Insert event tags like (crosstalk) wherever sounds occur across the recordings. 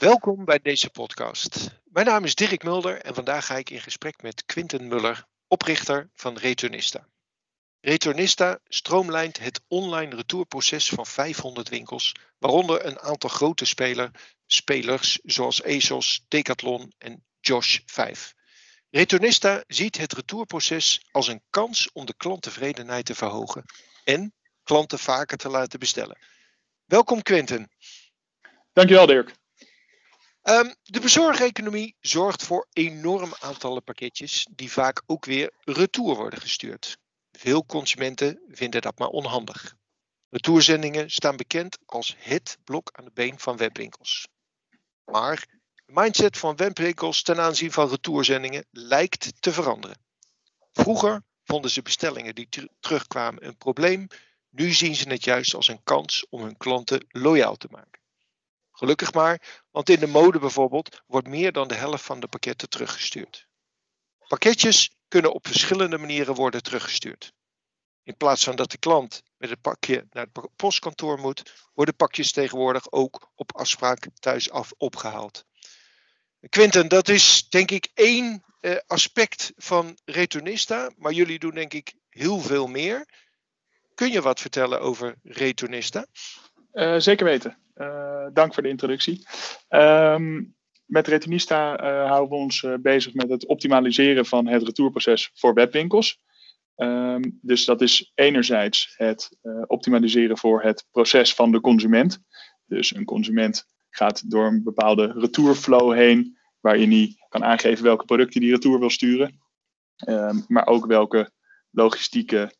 Welkom bij deze podcast. Mijn naam is Dirk Mulder en vandaag ga ik in gesprek met Quinten Muller, oprichter van Returnista. Returnista stroomlijnt het online retourproces van 500 winkels, waaronder een aantal grote speler, spelers zoals ASOS, Decathlon en Josh 5. Returnista ziet het retourproces als een kans om de klanttevredenheid te verhogen en klanten vaker te laten bestellen. Welkom Quinten. Dankjewel Dirk. Um, de bezorgeconomie zorgt voor enorm aantallen pakketjes die vaak ook weer retour worden gestuurd. Veel consumenten vinden dat maar onhandig. Retourzendingen staan bekend als het blok aan de been van webwinkels. Maar de mindset van webwinkels ten aanzien van retourzendingen lijkt te veranderen. Vroeger vonden ze bestellingen die terugkwamen een probleem. Nu zien ze het juist als een kans om hun klanten loyaal te maken. Gelukkig maar, want in de mode bijvoorbeeld wordt meer dan de helft van de pakketten teruggestuurd. Pakketjes kunnen op verschillende manieren worden teruggestuurd. In plaats van dat de klant met het pakje naar het postkantoor moet, worden pakjes tegenwoordig ook op afspraak thuis af opgehaald. Quinten, dat is denk ik één eh, aspect van Returnista, maar jullie doen denk ik heel veel meer. Kun je wat vertellen over Returnista? Uh, zeker weten. Uh, dank voor de introductie. Um, met Returnista uh, houden we ons bezig met het optimaliseren van het retourproces voor webwinkels. Um, dus dat is enerzijds het optimaliseren voor het proces van de consument. Dus een consument gaat door een bepaalde retourflow heen, waarin hij kan aangeven welke producten hij retour wil sturen, um, maar ook welke logistieke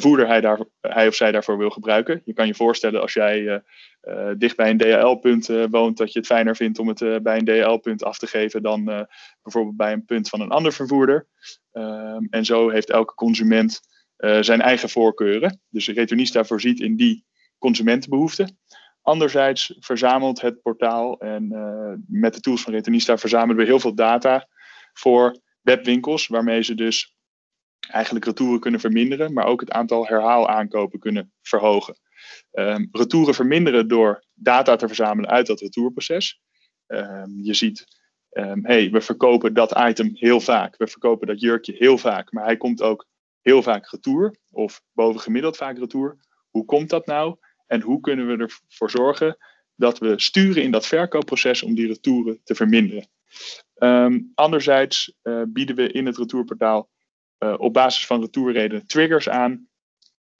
vervoerder hij, daar, hij of zij daarvoor wil gebruiken. Je kan je voorstellen als jij uh, dicht bij een DHL-punt uh, woont, dat je het fijner vindt om het bij een DHL-punt af te geven dan bijvoorbeeld bij een punt van een ander vervoerder. Ehm, en zo heeft elke consument zijn eigen voorkeuren. Dus Returnista voorziet in die consumentenbehoeften. Anderzijds verzamelt het portaal en met de tools van Returnista verzamelen we heel veel data voor webwinkels, waarmee ze dus eigenlijk retouren kunnen verminderen, maar ook het aantal herhaalaankopen kunnen verhogen. Um, retouren verminderen door data te verzamelen uit dat retourproces. Um, je ziet, um, hey, we verkopen dat item heel vaak, we verkopen dat jurkje heel vaak, maar hij komt ook heel vaak retour of bovengemiddeld vaak retour. Hoe komt dat nou? En hoe kunnen we ervoor zorgen dat we sturen in dat verkoopproces om die retouren te verminderen? anderzijds uh, bieden we in het retourportaal uh, op basis van retourreden triggers aan.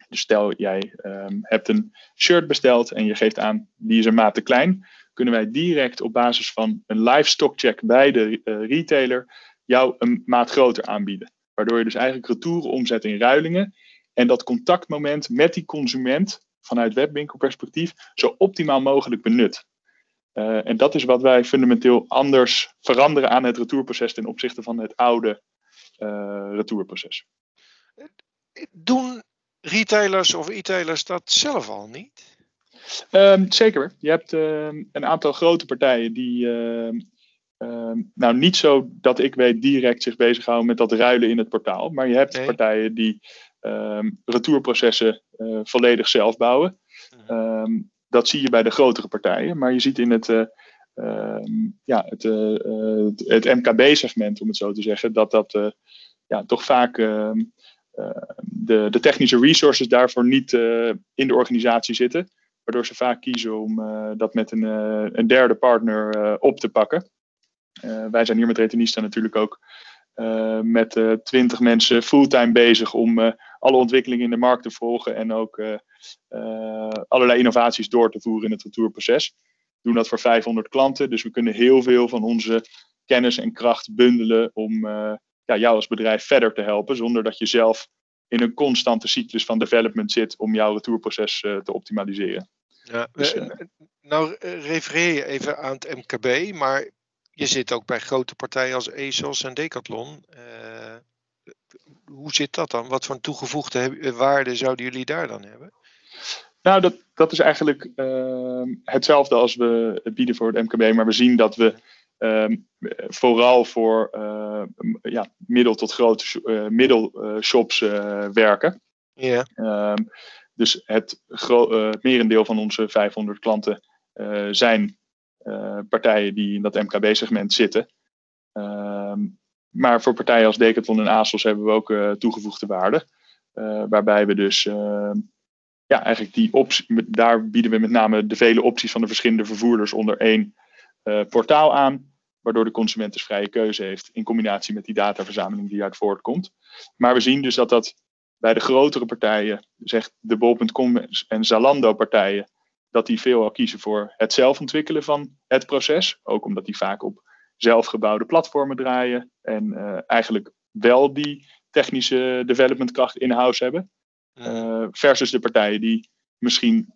Dus stel jij um, hebt een shirt besteld en je geeft aan die is een maat te klein, kunnen wij direct op basis van een live stock check bij de uh, retailer jou een maat groter aanbieden. Waardoor je dus eigenlijk retouren omzet in ruilingen en dat contactmoment met die consument vanuit webwinkelperspectief zo optimaal mogelijk benut. Uh, en dat is wat wij fundamenteel anders veranderen aan het retourproces ten opzichte van het oude retourproces. Doen retailers of e-tailers dat zelf al niet? Um, zeker. Je hebt um, een aantal grote partijen die, uh, nou niet zo dat ik weet, direct zich bezighouden met dat ruilen in het portaal. Maar je hebt nee. partijen die retourprocessen uh, volledig zelf bouwen. Mhm. dat zie je bij de grotere partijen. Maar je ziet in het, uh, um, ja, het, uh, het MKB-segment, om het zo te zeggen, dat dat uh, ja, toch vaak uh, de, de technische resources daarvoor niet in de organisatie zitten. Waardoor ze vaak kiezen om dat met een, een derde partner op te pakken. wij zijn hier met Retenista natuurlijk ook met twintig mensen fulltime bezig om alle ontwikkelingen in de markt te volgen en ook allerlei innovaties door te voeren in het retourproces doen dat voor 500 klanten. Dus we kunnen heel veel van onze kennis en kracht bundelen om uh, ja, jou als bedrijf verder te helpen, zonder dat je zelf in een constante cyclus van development zit om jouw retourproces uh, te optimaliseren. Ja, dus, uh, nou refereer je even aan het MKB, maar je zit ook bij grote partijen als ASOS en Decathlon. hoe zit dat dan? Wat voor toegevoegde waarde zouden jullie daar dan hebben? Nou, dat, dat is eigenlijk uh, hetzelfde als we bieden voor het MKB, maar we zien dat we uh, vooral voor uh, ja, middel tot grote uh, middelshops werken. Ja. Um, dus het, het merendeel van onze 500 klanten zijn partijen die in dat MKB-segment zitten. Ehm, maar voor partijen als Decathlon en ASOS hebben we ook toegevoegde waarde. waarbij we dus ehm, ja, eigenlijk die optie, daar bieden we met name de vele opties van de verschillende vervoerders onder één portaal aan waardoor de consument dus vrije keuze heeft in combinatie met die dataverzameling die uit voortkomt. Maar we zien dus dat dat bij de grotere partijen, zegt de bol.com en Zalando partijen, dat die veelal kiezen voor het zelf ontwikkelen van het proces. Ook omdat die vaak op zelfgebouwde platformen draaien en uh, eigenlijk wel die technische developmentkracht in-house hebben. Uh, versus de partijen die misschien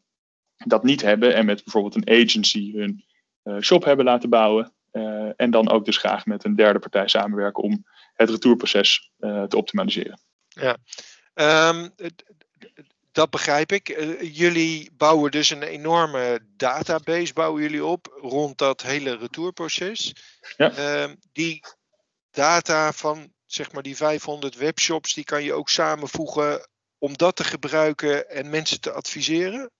dat niet hebben en met bijvoorbeeld een agency hun uh, shop hebben laten bouwen. en dan ook dus graag met een derde partij samenwerken om het retourproces te optimaliseren. Ja, Um, dat begrijp ik. Jullie bouwen dus een enorme database bouwen jullie op rond dat hele retourproces. Ja. Um, die data van zeg maar die 500 webshops, die kan je ook samenvoegen om dat te gebruiken en mensen te adviseren?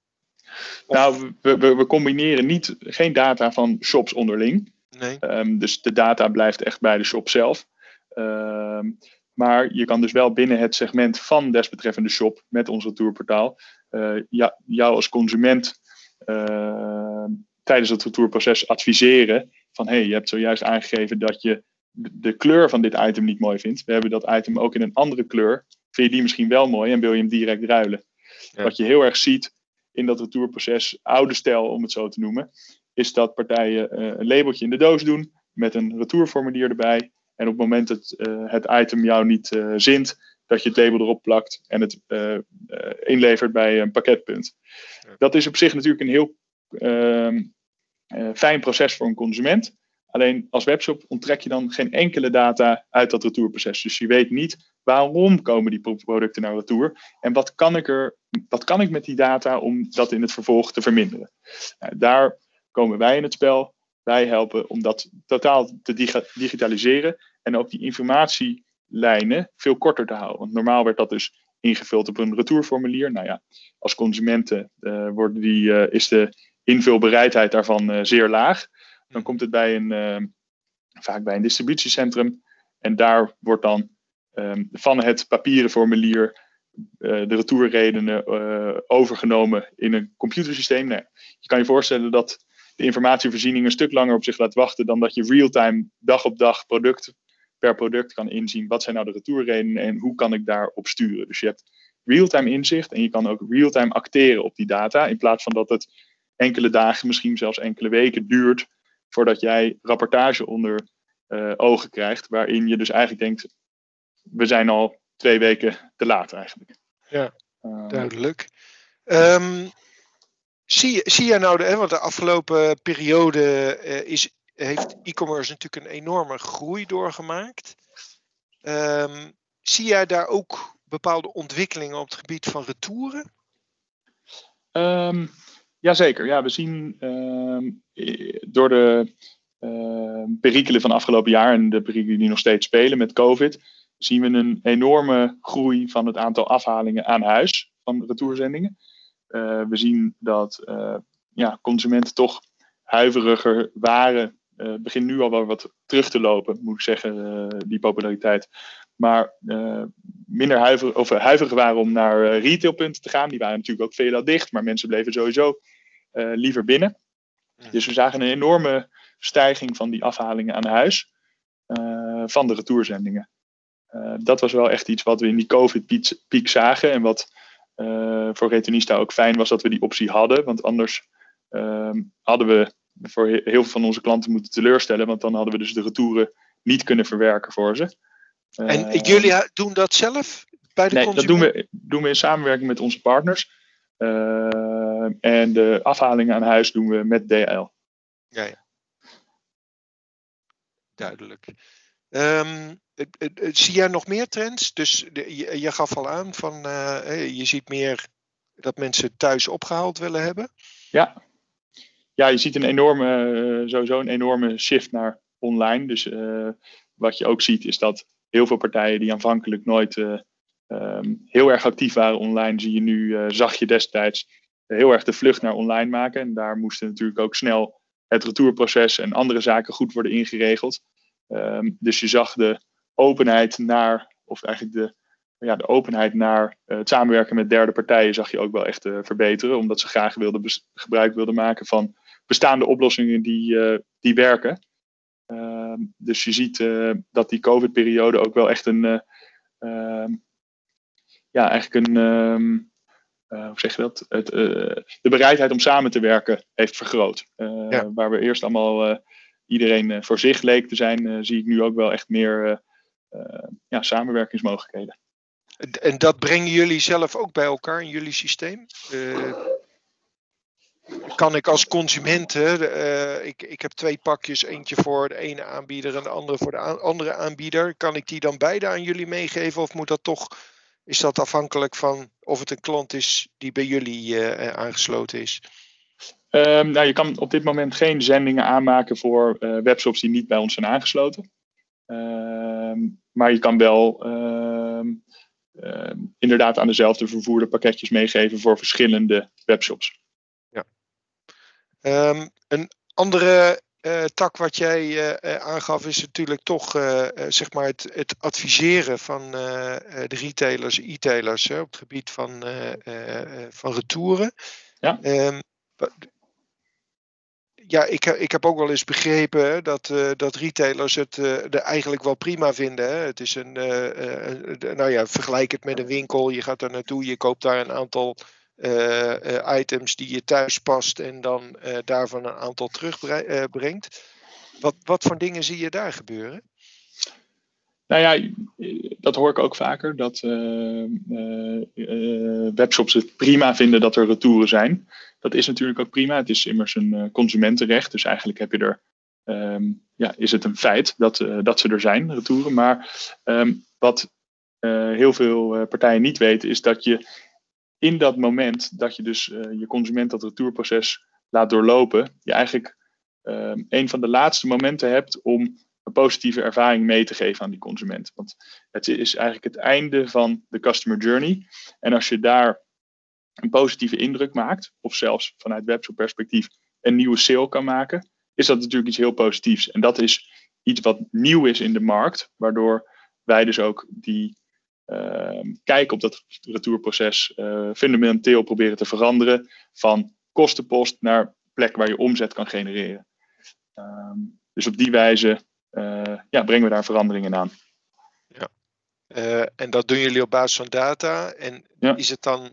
Nou, we, we, we, combineren niet, geen data van shops onderling. Nee. Um, dus de data blijft echt bij de shop zelf. Um, maar je kan dus wel binnen het segment van desbetreffende shop met ons retourportaal uh, ja, jou als consument uh, tijdens het retourproces adviseren van hey, je hebt zojuist aangegeven dat je de kleur van dit item niet mooi vindt. We hebben dat item ook in een andere kleur. Vind je die misschien wel mooi en wil je hem direct ruilen? Wat je heel erg ziet in dat retourproces, oude stijl om het zo te noemen, is dat partijen uh, een labeltje in de doos doen met een retourformulier erbij. En op het moment dat uh, het item jou niet uh, zint, dat je het label erop plakt en het inlevert bij een pakketpunt. Dat is op zich natuurlijk een heel ehm, fijn proces voor een consument. Alleen als webshop onttrek je dan geen enkele data uit dat retourproces. Dus je weet niet waarom komen die producten naar retour en wat kan ik, er, wat kan ik met die data om dat in het vervolg te verminderen. Nou, daar komen wij in het spel. Wij helpen om dat totaal te digitaliseren en ook die informatielijnen veel korter te houden. Want normaal werd dat dus ingevuld op een retourformulier. Nou ja, als consumenten uh, die, uh, is de invulbereidheid daarvan uh, zeer laag. Dan komt het bij een, vaak bij een distributiecentrum. En daar wordt dan um, van het papieren formulier de retourredenen overgenomen in een computersysteem. Nou, je kan je voorstellen dat de informatievoorziening een stuk langer op zich laat wachten dan dat je real-time dag op dag product per product kan inzien wat zijn nou de retourredenen en hoe kan ik daarop sturen. Dus je hebt real-time inzicht en je kan ook real-time acteren op die data in plaats van dat het enkele dagen, misschien zelfs enkele weken duurt voordat jij rapportage onder uh, ogen krijgt, waarin je dus eigenlijk denkt, we zijn al twee weken te laat eigenlijk. Ja, uh, duidelijk. Um, zie, zie jij nou, de, hè, want de afgelopen periode uh, is heeft e-commerce natuurlijk een enorme groei doorgemaakt. Um, zie jij daar ook bepaalde ontwikkelingen op het gebied van retouren? Um, jazeker. Ja, we zien um, door de uh, perikelen van afgelopen jaar en de perikelen die nog steeds spelen met COVID, zien we een enorme groei van het aantal afhalingen aan huis van retourzendingen. Uh, we zien dat uh, ja, consumenten toch huiveriger waren uh, begint nu al wel wat terug te lopen, moet ik zeggen, die populariteit. Maar uh, minder huiver, of, huiverig waren om naar retailpunten te gaan. Die waren natuurlijk ook veelal dicht, maar mensen bleven sowieso liever binnen. Dus we zagen een enorme stijging van die afhalingen aan huis van de retourzendingen. dat was wel echt iets wat we in die COVID-piek zagen en wat voor Retenista ook fijn was dat we die optie hadden. Want anders ehm, hadden we voor heel veel van onze klanten moeten teleurstellen, want dan hadden we dus de retouren niet kunnen verwerken voor ze. En uh, jullie doen dat zelf bij de Nee, dat doen we, doen we in samenwerking met onze partners. Uh, en de afhalingen aan huis doen we met DL. Ja, ja. Duidelijk. Um, zie jij nog meer trends? Dus de, je, je, gaf al aan van uh, je ziet meer dat mensen thuis opgehaald willen hebben. Ja, ja, je ziet een enorme, uh, sowieso een enorme shift naar online. Dus uh, wat je ook ziet is dat heel veel partijen die aanvankelijk nooit uh, um, heel erg actief waren online, zie je nu, zag je destijds heel erg de vlucht naar online maken. En daar moesten natuurlijk ook snel het retourproces en andere zaken goed worden ingeregeld. Ehm, dus je zag de openheid naar, of eigenlijk de, ja, de openheid naar het samenwerken met derde partijen zag je ook wel echt verbeteren, omdat ze graag wilden gebruik wilden maken van bestaande oplossingen die, die werken. Ehm, dus je ziet dat die COVID-periode ook wel echt een, ehm, ja, eigenlijk een, uh, hoe zeg je dat? Het, uh, de bereidheid om samen te werken heeft vergroot. Uh, Waar we eerst allemaal iedereen voor zich leek te zijn, zie ik nu ook wel echt meer ja, samenwerkingsmogelijkheden. En dat brengen jullie zelf ook bij elkaar in jullie systeem? Kan ik als consument, uh, ik, ik heb twee pakjes, eentje voor de ene aanbieder en de andere voor de andere aanbieder. Kan ik die dan beide aan jullie meegeven of moet dat toch is dat afhankelijk van of het een klant is die bij jullie uh, aangesloten is? Um, nou, je kan op dit moment geen zendingen aanmaken voor uh, webshops die niet bij ons zijn aangesloten. Uh, maar je kan wel ehm, ehm, inderdaad aan dezelfde vervoerde pakketjes meegeven voor verschillende webshops. Ja. een andere uh, tak wat jij uh, aangaf is natuurlijk toch zeg maar het, het adviseren van de retailers, e-tailers op het gebied van, van retouren. Ja. Um, ja, ik, ik heb ook wel eens begrepen dat, dat retailers het er eigenlijk wel prima vinden. Hè? Het is een, nou ja, vergelijk het met een winkel. Je gaat daar naartoe, je koopt daar een aantal items die je thuis past en dan uh, daarvan een aantal terugbrengt. Wat, wat voor dingen zie je daar gebeuren? Nou ja, dat hoor ik ook vaker. Dat webshops het prima vinden dat er retouren zijn. Dat is natuurlijk ook prima. Het is immers een consumentenrecht. Dus eigenlijk heb je er, um, ja, is het een feit dat, dat ze er zijn, retouren. Maar um, wat heel veel partijen niet weten, is dat je in dat moment dat je dus uh, je consument dat retourproces laat doorlopen, je eigenlijk uh, een van de laatste momenten hebt om een positieve ervaring mee te geven aan die consument. Want het is eigenlijk het einde van de customer journey. En als je daar een positieve indruk maakt, of zelfs vanuit webshop perspectief een nieuwe sale kan maken, is dat natuurlijk iets heel positiefs. En dat is iets wat nieuw is in de markt, waardoor wij dus ook die Ehm, kijken op dat retourproces uh, fundamenteel proberen te veranderen van kostenpost naar plek waar je omzet kan genereren. Ehm, dus op die wijze uh, ja, brengen we daar veranderingen aan. Ja. Uh, en dat doen jullie op basis van data. En is het dan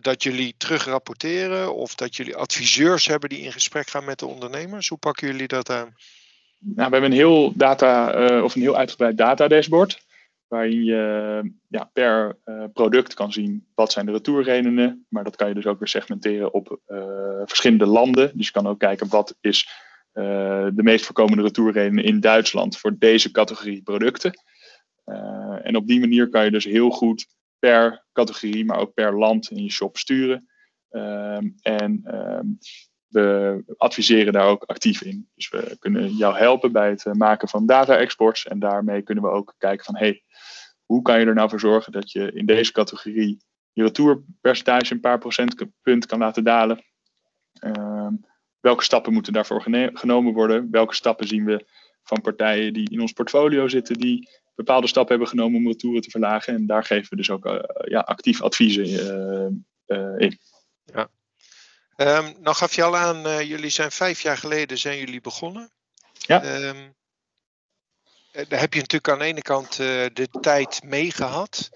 dat jullie terugrapporteren of dat jullie adviseurs hebben die in gesprek gaan met de ondernemers? Hoe pakken jullie dat aan? Nou, we hebben een heel data of een heel uitgebreid data dashboard waarin je ja, per uh, product kan zien wat zijn de retourredenen. Maar dat kan je dus ook weer segmenteren op uh, verschillende landen. Dus je kan ook kijken wat is uh, de meest voorkomende retourredenen in Duitsland voor deze categorie producten. en op die manier kan je dus heel goed per categorie, maar ook per land in je shop sturen. Ehm, en um, we adviseren daar ook actief in. Dus we kunnen jou helpen bij het maken van data-exports. En daarmee kunnen we ook kijken van, hey, hoe kan je er nou voor zorgen dat je in deze categorie je retourpercentage een paar procentpunt kan laten dalen? Uh, welke stappen moeten daarvoor genomen worden? Welke stappen zien we van partijen die in ons portfolio zitten, die bepaalde stappen hebben genomen om retouren te verlagen? En daar geven we dus ook uh, ja, actief adviezen uh, in. Ja. Um, nou gaf je al aan, jullie zijn vijf jaar geleden zijn jullie begonnen. Ja. Um, eh, daar heb je natuurlijk aan de ene kant uh, de tijd mee gehad.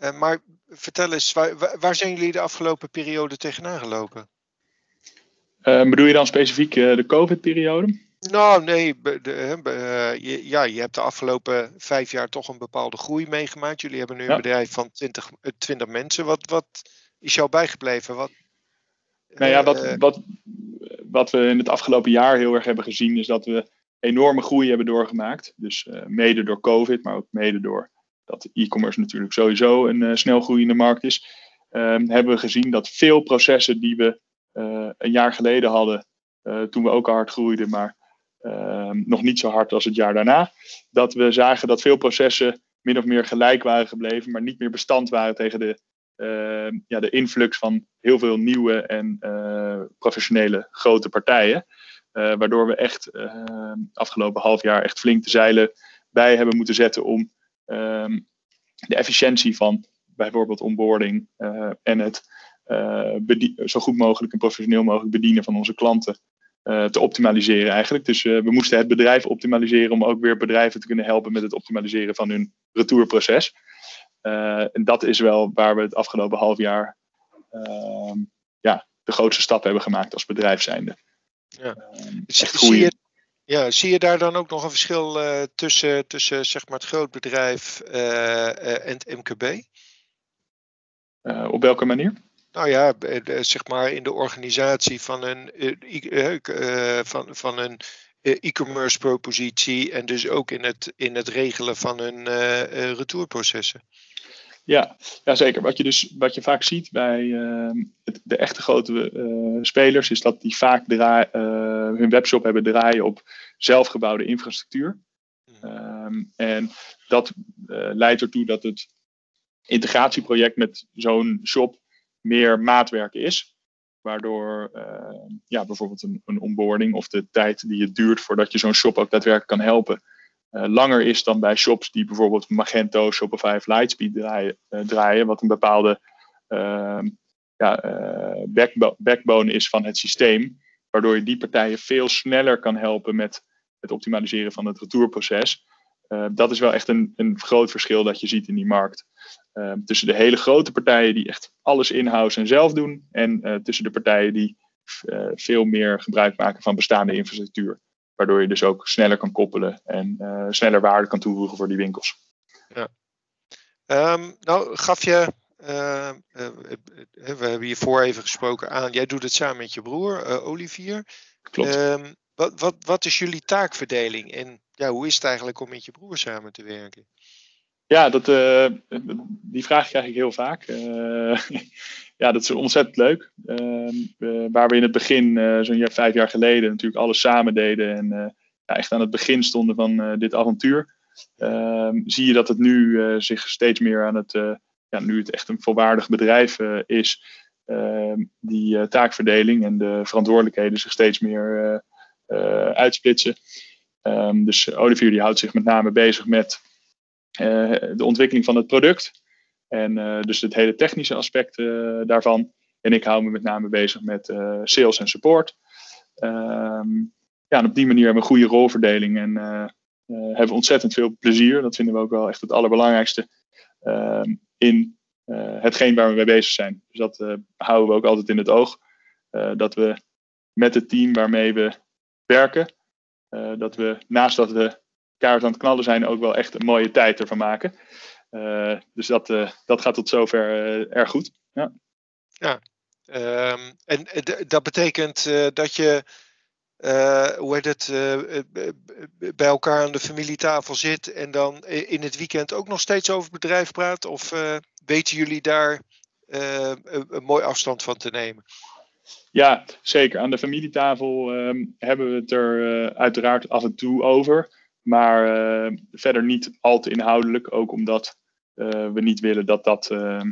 Uh, maar vertel eens, waar, waar, zijn jullie de afgelopen periode tegenaan gelopen? Uh, bedoel je dan specifiek de COVID-periode? Nou, nee. De, je, ja, je hebt de afgelopen vijf jaar toch een bepaalde groei meegemaakt. Jullie hebben nu een bedrijf van 20, 20 mensen. Wat, wat is jou bijgebleven? Wat, nou ja, wat, wat, wat we in het afgelopen jaar heel erg hebben gezien, is dat we enorme groei hebben doorgemaakt. Dus uh, mede door COVID, maar ook mede door dat e-commerce natuurlijk sowieso een uh, snel groeiende markt is. Um, hebben we gezien dat veel processen die we uh, een jaar geleden hadden, toen we ook al hard groeiden, maar ehm, nog niet zo hard als het jaar daarna, dat we zagen dat veel processen min of meer gelijk waren gebleven, maar niet meer bestand waren tegen de, ehm, ja, de influx van heel veel nieuwe en professionele grote partijen. waardoor we echt afgelopen half jaar echt flink de zeilen bij hebben moeten zetten om ehm, de efficiëntie van bijvoorbeeld onboarding en het zo goed mogelijk en professioneel mogelijk bedienen van onze klanten te optimaliseren eigenlijk. Dus we moesten het bedrijf optimaliseren om ook weer bedrijven te kunnen helpen met het optimaliseren van hun retourproces. En dat is wel waar we het afgelopen half jaar ehm, ja, de grootste stap hebben gemaakt als bedrijf zijnde. Ja. Ehm, zie, je, ja, zie je daar dan ook nog een verschil uh, tussen, tussen zeg maar het grootbedrijf uh, uh, en het MKB? op welke manier? Nou ja, zeg maar in de organisatie van een, van, van een e-commerce propositie en dus ook in het, in het regelen van hun retourprocessen. Ja, ja, zeker. Wat je, dus, wat je vaak ziet bij uh, de echte grote uh, spelers, is dat die vaak draai, uh, hun webshop hebben draaien op zelfgebouwde infrastructuur. Um, en dat leidt ertoe dat het integratieproject met zo'n shop meer maatwerk is. Waardoor ja, bijvoorbeeld een, een onboarding of de tijd die het duurt voordat je zo'n shop ook daadwerkelijk kan helpen, uh, langer is dan bij shops die bijvoorbeeld Magento, Shopify of Lightspeed draaien, uh, draaien wat een bepaalde uh, ja, eh, backbone, backbone is van het systeem, waardoor je die partijen veel sneller kan helpen met het optimaliseren van het retourproces. dat is wel echt een, een groot verschil dat je ziet in die markt. Tussen de hele grote partijen die echt alles in-house en zelf doen, en tussen de partijen die veel meer gebruik maken van bestaande infrastructuur. Waardoor je dus ook sneller kan koppelen en uh, sneller waarde kan toevoegen voor die winkels. Ja. Um, nou, gaf je. Uh, we hebben hiervoor even gesproken aan. Jij doet het samen met je broer, Olivier. Klopt. Um, wat, wat, wat is jullie taakverdeling en ja, hoe is het eigenlijk om met je broer samen te werken? Ja, dat, die vraag krijg ik heel vaak. (laughs) ja, dat is ontzettend leuk. Ehm, waar we in het begin, zo'n vijf jaar geleden, natuurlijk alles samen deden en ja, echt aan het begin stonden van dit avontuur, ehm, zie je dat het nu zich steeds meer aan het, ja, nu het echt een volwaardig bedrijf is, ehm, die taakverdeling en de verantwoordelijkheden zich steeds meer uitsplitsen. dus Olivier die houdt zich met name bezig met de ontwikkeling van het product. En uh, dus het hele technische aspect uh, daarvan. En ik hou me met name bezig met sales en support. Um, ja, en op die manier hebben we een goede rolverdeling en hebben we ontzettend veel plezier. Dat vinden we ook wel echt het allerbelangrijkste um, in hetgeen waar we mee bezig zijn. Dus dat houden we ook altijd in het oog. dat we met het team waarmee we werken, dat we naast dat we kaart aan het knallen zijn, ook wel echt een mooie tijd ervan maken. Uh, dus dat, uh, dat gaat tot zover uh, erg goed. Ja, ja. Um, en dat betekent dat je, hoe heet het, bij elkaar aan de familietafel zit en dan in het weekend ook nog steeds over het bedrijf praat? Of weten jullie daar een, een mooi afstand van te nemen? Ja, zeker. Aan de familietafel um, hebben we het er uiteraard af en toe over. Maar uh, verder niet al te inhoudelijk, ook omdat uh, we niet willen dat, dat, uh,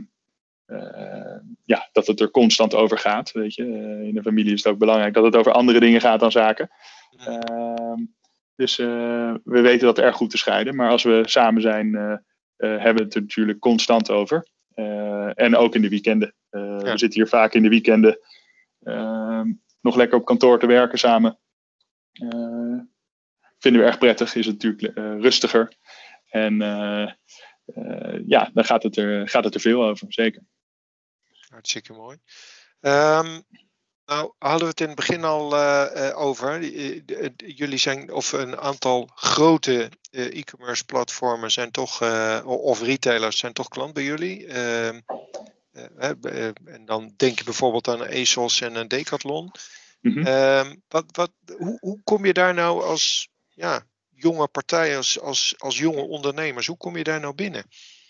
ja, dat het er constant over gaat. Weet je? in de familie is het ook belangrijk dat het over andere dingen gaat dan zaken. Ehm, dus we weten dat erg goed te scheiden. Maar als we samen zijn, hebben we het er natuurlijk constant over. en ook in de weekenden. Ja. We zitten hier vaak in de weekenden ehm, nog lekker op kantoor te werken samen vinden we erg prettig. Is het natuurlijk uh, rustiger. En uh, uh, ja, dan gaat het, er, gaat het er veel over, zeker. Hartstikke mooi. Um, nou, hadden we het in het begin al over. Jullie zijn, of een aantal grote e-commerce platformen zijn toch, of retailers zijn toch klant bij jullie. Ehm, en dan denk je bijvoorbeeld aan een ASOS en een Decathlon. Mm -hmm. wat, wat, hoe, hoe kom je daar nou als ja, jonge partijen, als, als, als jonge ondernemers. Hoe kom je daar nou binnen?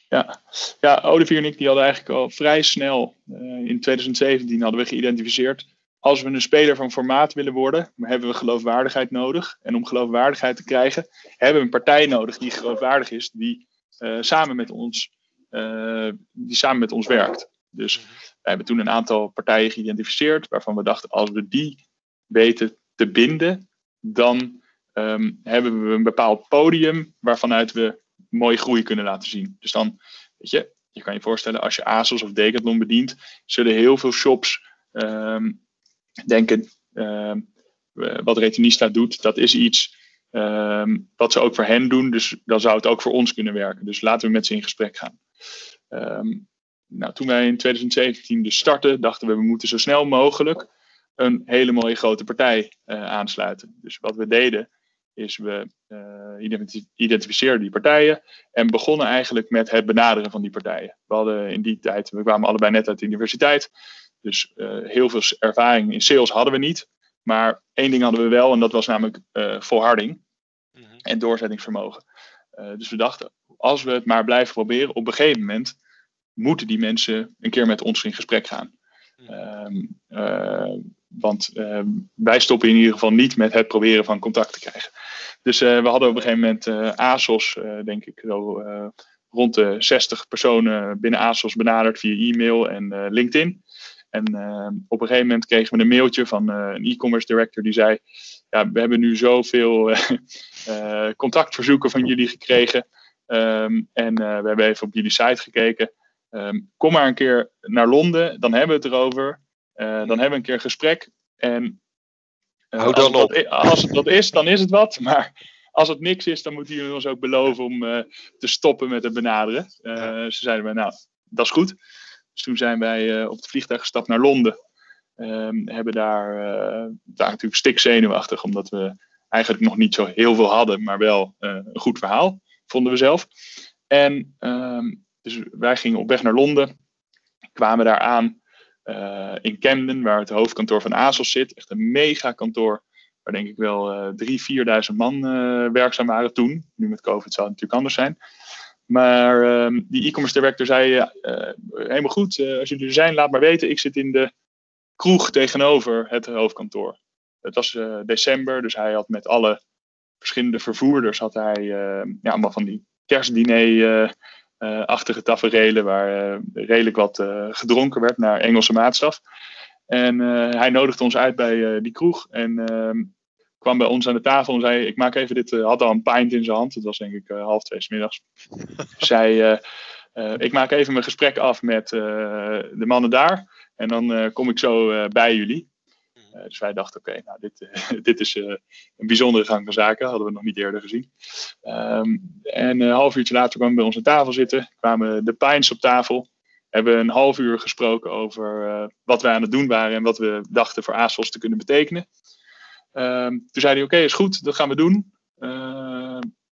Ja, ja Olivier en ik die hadden eigenlijk al vrij snel, uh, in 2017 hadden we geïdentificeerd, als we een speler van formaat willen worden, hebben we geloofwaardigheid nodig. En om geloofwaardigheid te krijgen, hebben we een partij nodig die geloofwaardig is, die, uh, samen, met ons, uh, die samen met ons werkt. Dus mhm. wij hebben toen een aantal partijen geïdentificeerd, waarvan we dachten, als we die weten te binden, dan ehm, hebben we een bepaald podium waarvanuit we mooie groei kunnen laten zien. Dus dan, weet je, je kan je voorstellen, als je ASOS of Decathlon bedient, zullen heel veel shops ehm, denken, ehm, wat Retinista doet, dat is iets um, wat ze ook voor hen doen. Dus dan zou het ook voor ons kunnen werken. Dus laten we met ze in gesprek gaan. nou, toen wij in 2017 dus startten, dachten we, we moeten zo snel mogelijk een hele mooie grote partij uh, aansluiten. Dus wat we deden, is we uh, identificeerden die partijen en begonnen eigenlijk met het benaderen van die partijen. We hadden in die tijd, we kwamen allebei net uit de universiteit, dus uh, heel veel ervaring in sales hadden we niet. Maar één ding hadden we wel en dat was namelijk volharding mm -hmm. en doorzettingsvermogen. dus we dachten, als we het maar blijven proberen, op een gegeven moment moeten die mensen een keer met ons in gesprek gaan. Mm -hmm. Want uh, wij stoppen in ieder geval niet met het proberen van contact te krijgen. Dus uh, we hadden op een gegeven moment uh, ASOS, denk ik, zo, rond de 60 personen binnen ASOS benaderd via e-mail en LinkedIn. En op een gegeven moment kregen we een mailtje van een e-commerce director die zei: ja, We hebben nu zoveel (laughs) contactverzoeken van jullie gekregen. Um, en we hebben even op jullie site gekeken. Um, kom maar een keer naar Londen, dan hebben we het erover. Uh, dan hebben we een keer een gesprek. En uh, Hou dan als, op. Het, als het wat is, dan is het wat. (laughs) Maar als het niks is, dan moeten jullie ons ook beloven om uh, te stoppen met het benaderen. Ze zeiden wij, nou, dat is goed. Dus toen zijn wij op het vliegtuig gestapt naar Londen. Um, hebben daar, daar natuurlijk stik zenuwachtig, omdat we eigenlijk nog niet zo heel veel hadden, maar wel een goed verhaal, vonden we zelf. En um, dus wij gingen op weg naar Londen, kwamen daar aan uh, in Camden, waar het hoofdkantoor van ASOS zit. Echt een mega kantoor, waar denk ik wel uh, 3.000, 4.000 man uh, werkzaam waren toen. Nu met COVID zal het natuurlijk anders zijn. Maar uh, die e-commerce director zei, helemaal goed, als jullie er zijn, laat maar weten. Ik zit in de kroeg tegenover het hoofdkantoor. Het was december, dus hij had met alle verschillende vervoerders, had hij ja, allemaal van die kerstdiner uh, achtige taferelen waar uh, redelijk wat uh, gedronken werd naar Engelse maatstaf. En hij nodigde ons uit bij die kroeg en ehm, kwam bij ons aan de tafel en zei: Ik maak even dit. had al een pint in zijn hand, het was denk ik half twee s middags. (laughs) zei: Ik maak even mijn gesprek af met de mannen daar en dan kom ik zo bij jullie. Uh, dus wij dachten, oké, nou, dit, uh, (laughs) dit is uh, een bijzondere gang van zaken. Hadden we nog niet eerder gezien. Um, en een half uurtje later kwamen we bij ons aan tafel zitten. Kwamen de Pines op tafel. Hebben een half uur gesproken over wat wij aan het doen waren. En wat we dachten voor ASOS te kunnen betekenen. Um, toen zei hij, oké, is goed, dat gaan we doen.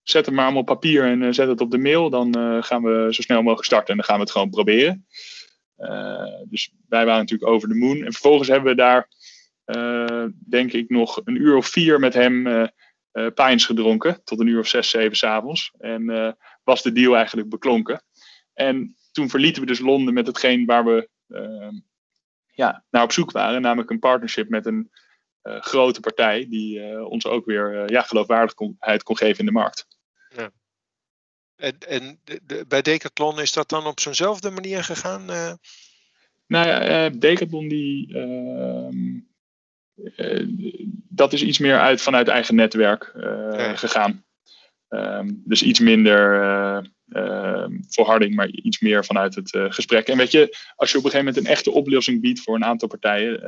zet hem maar allemaal op papier en zet het op de mail. Dan gaan we zo snel mogelijk starten en dan gaan we het gewoon proberen. dus wij waren natuurlijk over de moon. En vervolgens hebben we daar denk ik nog een uur of vier met hem uh, pijns gedronken. Tot een uur of zes, zeven s'avonds. En was de deal eigenlijk beklonken. En toen verlieten we dus Londen met hetgeen waar we ehm, ja, naar op zoek waren. Namelijk een partnership met een grote partij. Die ons ook weer ja, geloofwaardigheid kon geven in de markt. Ja. En, en de, de, bij Decathlon is dat dan op zo'nzelfde manier gegaan? Nou ja, Decathlon die ehm, dat is iets meer uit, vanuit eigen netwerk okay. gegaan. Um, dus iets minder uh, volharding, maar iets meer vanuit het gesprek. En weet je, als je op een gegeven moment een echte oplossing biedt voor een aantal partijen,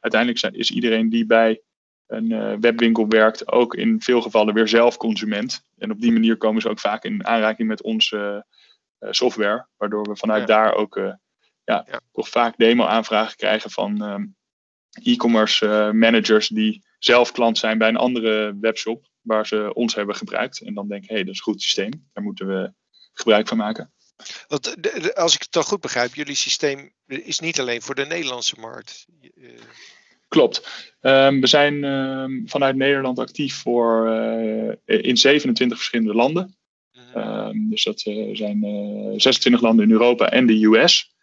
uiteindelijk zijn, is iedereen die bij een webwinkel werkt ook in veel gevallen weer zelf consument. En op die manier komen ze ook vaak in aanraking met onze software, waardoor we vanuit ja. daar ook ja, ja, toch vaak demo-aanvragen krijgen van um, e-commerce uh, managers die zelf klant zijn bij een andere webshop waar ze ons hebben gebruikt. En dan denken, hé, hey, dat is een goed systeem. Daar moeten we gebruik van maken. Want als ik het dan goed begrijp, jullie systeem is niet alleen voor de Nederlandse markt. Uh... Klopt. Um, we zijn um, vanuit Nederland actief voor, uh, in 27 verschillende landen. Mm -hmm. dus dat zijn 26 landen in Europa en de US.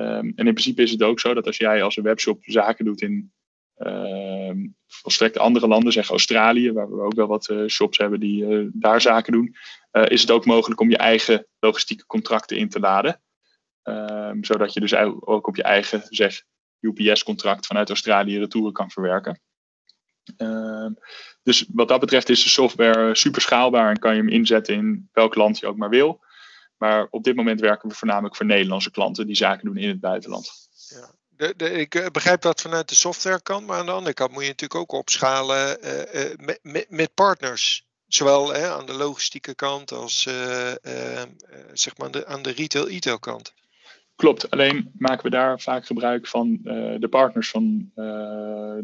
Um, en in principe is het ook zo dat als jij als een webshop zaken doet in uh, volstrekt andere landen, zeg Australië, waar we ook wel wat uh, shops hebben die uh, daar zaken doen, eh, is het ook mogelijk om je eigen logistieke contracten in te laden. Um, zodat je dus ook op je eigen zeg, UPS-contract vanuit Australië retouren kan verwerken. Ehm, dus wat dat betreft is de software super schaalbaar en kan je hem inzetten in welk land je ook maar wil. Maar op dit moment werken we voornamelijk voor Nederlandse klanten die zaken doen in het buitenland. Ja. De, de, ik eh, begrijp dat vanuit de softwarekant, maar aan de andere kant moet je natuurlijk ook opschalen uh, uh, met, met, met, partners. Zowel hè, aan de logistieke kant als zeg maar aan de, aan de retail-e-tail kant. Klopt, alleen maken we daar vaak gebruik van de partners van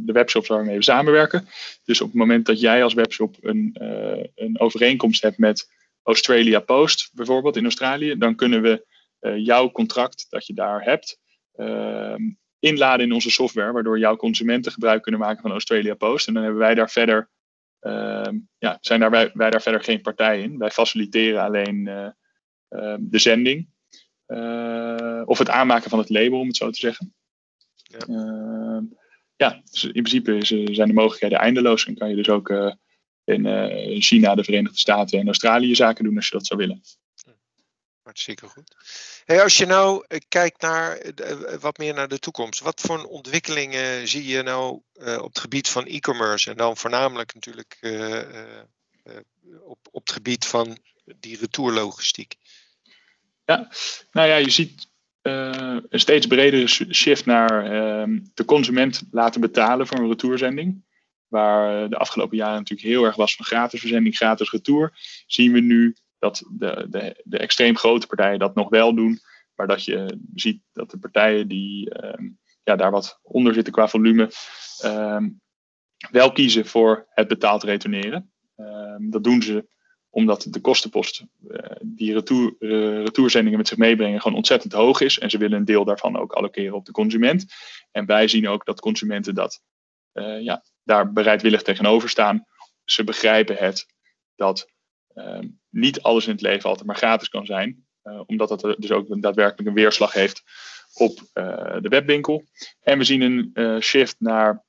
de webshops waarmee we samenwerken. Dus op het moment dat jij als webshop een, een overeenkomst hebt met Australia Post, bijvoorbeeld in Australië, dan kunnen we jouw contract dat je daar hebt, ehm, inladen in onze software, waardoor jouw consumenten gebruik kunnen maken van Australia Post. En dan hebben wij daar verder, uh, ja, zijn daar wij, wij, daar verder geen partij in. Wij faciliteren alleen uh, uh, de zending. Eh, of het aanmaken van het label, om het zo te zeggen. Ja, ehm, ja dus in principe is, zijn de mogelijkheden eindeloos. En kan je dus ook in China, de Verenigde Staten en Australië zaken doen als je dat zou willen. Hartstikke goed. Hey, als je nou eh, kijkt naar eh, eh, wat meer naar de toekomst, wat voor ontwikkelingen zie je nou op het gebied van e-commerce en dan voornamelijk natuurlijk op, op het gebied van die retourlogistiek? Ja, nou ja, je ziet een steeds bredere shift naar ehm, de consument laten betalen voor een retourzending. Waar de afgelopen jaren natuurlijk heel erg was van gratis verzending, gratis retour, zien we nu dat de, de, de extreem grote partijen dat nog wel doen. Maar dat je ziet dat de partijen die ehm, ja, daar wat onder zitten qua volume, ehm, wel kiezen voor het betaald retourneren. Ehm, dat doen ze omdat de kostenpost uh, die retour, uh, retourzendingen met zich meebrengen gewoon ontzettend hoog is. En ze willen een deel daarvan ook allokeren op de consument. En wij zien ook dat consumenten dat, ja, daar bereidwillig tegenover staan. Ze begrijpen het dat Ehm, niet alles in het leven altijd maar gratis kan zijn. Uh, omdat dat dus ook daadwerkelijk een weerslag heeft op uh, de webwinkel. En we zien een uh, shift naar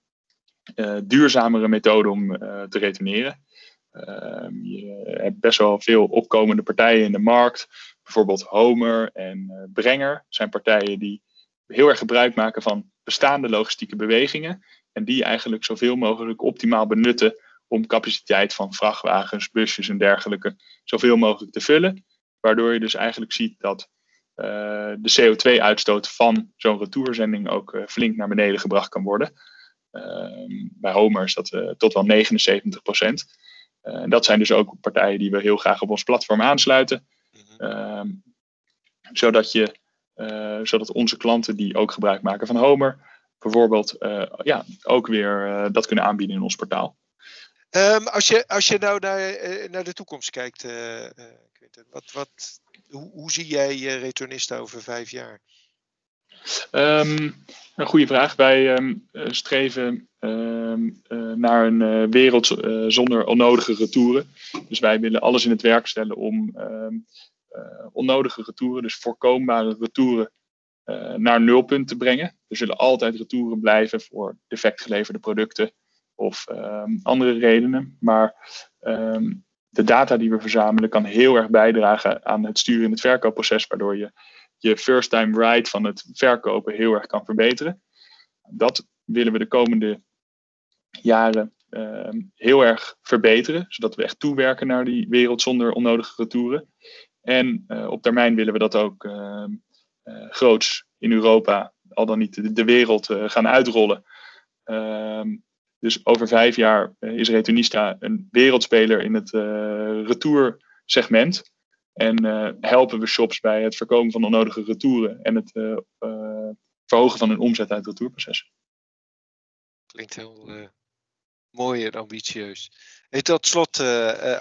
duurzamere methoden om te retourneren. Ehm, je hebt best wel veel opkomende partijen in de markt. Bijvoorbeeld Homer en Brenger zijn partijen die heel erg gebruik maken van bestaande logistieke bewegingen. En die eigenlijk zoveel mogelijk optimaal benutten om capaciteit van vrachtwagens, busjes en dergelijke zoveel mogelijk te vullen. Waardoor je dus eigenlijk ziet dat uh, de CO2-uitstoot van zo'n retourzending ook uh, flink naar beneden gebracht kan worden. Uh, bij Homer is dat uh, tot wel 79 procent. en dat zijn dus ook partijen die we heel graag op ons platform aansluiten. Ehm, zodat, je, zodat onze klanten die ook gebruik maken van Homer, bijvoorbeeld ja, ook weer dat kunnen aanbieden in ons portaal. Um, als, je, als je nou naar, uh, naar de toekomst kijkt, uh, wat, wat, hoe, hoe, zie jij returnista over vijf jaar? Um, een goede vraag. Wij um, streven naar een wereld zonder onnodige retouren. Dus wij willen alles in het werk stellen om onnodige retouren, dus voorkombare retouren, naar nulpunt te brengen. Er zullen altijd retouren blijven voor defect geleverde producten of um, andere redenen. Maar um, de data die we verzamelen kan heel erg bijdragen aan het sturen in het verkoopproces, waardoor je je first time right van het verkopen heel erg kan verbeteren. Dat willen we de komende jaren um, heel erg verbeteren, zodat we echt toewerken naar die wereld zonder onnodige retouren. En uh, op termijn willen we dat ook groots in Europa, al dan niet de, wereld, uh, gaan uitrollen. Um, dus over vijf jaar eh, is Returnista een wereldspeler in het retoursegment. En helpen we shops bij het voorkomen van onnodige retouren en het verhogen van hun omzet uit het retourproces. Klinkt heel mooi en ambitieus. Hey, tot slot,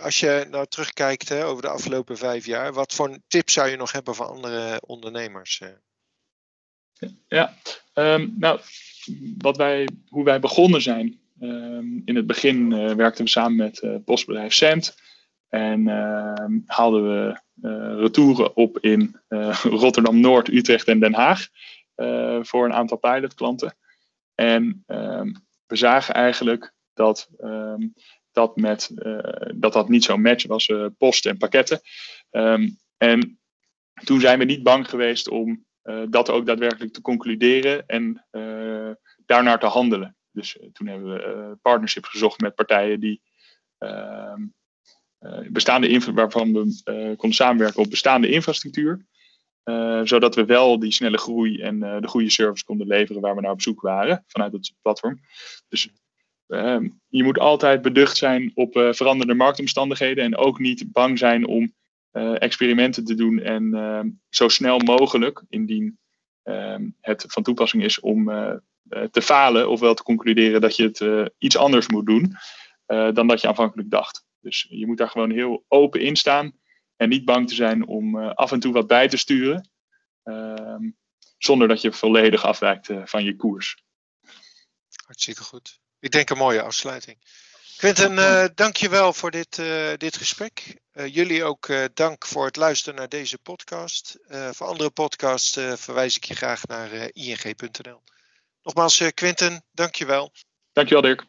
als je nou terugkijkt hè, over de afgelopen vijf jaar, wat voor tips zou je nog hebben voor andere ondernemers? Ja, um, nou, wat wij, hoe wij begonnen zijn Ehm, in het begin werkten we samen met uh, postbedrijf Cent. En ehm, haalden we retouren op in (laughs) Rotterdam Noord, Utrecht en Den Haag. voor een aantal pilotklanten. En ehm, we zagen eigenlijk dat dat, met, dat dat niet zo'n match was, post en pakketten. en toen zijn we niet bang geweest om dat ook daadwerkelijk te concluderen en daarnaar te handelen. Dus toen hebben we partnerships gezocht met partijen die ehm, bestaande waarvan we konden samenwerken op bestaande infrastructuur. zodat we wel die snelle groei en de goede service konden leveren waar we naar op zoek waren vanuit het platform. Dus Ehm, je moet altijd beducht zijn op uh, veranderende marktomstandigheden en ook niet bang zijn om uh, experimenten te doen en ehm, zo snel mogelijk, indien ehm, het van toepassing is om uh, te falen, ofwel te concluderen dat je het iets anders moet doen dan dat je aanvankelijk dacht. Dus je moet daar gewoon heel open in staan en niet bang te zijn om af en toe wat bij te sturen, zonder dat je volledig afwijkt van je koers. Hartstikke goed. Ik denk een mooie afsluiting. Quinten, uh, dank je wel voor dit, uh, dit gesprek. Uh, jullie ook dank voor het luisteren naar deze podcast. voor andere podcasts verwijs ik je graag naar ing.nl. Nogmaals, Quinten, dank je wel. Dank je wel, Dirk.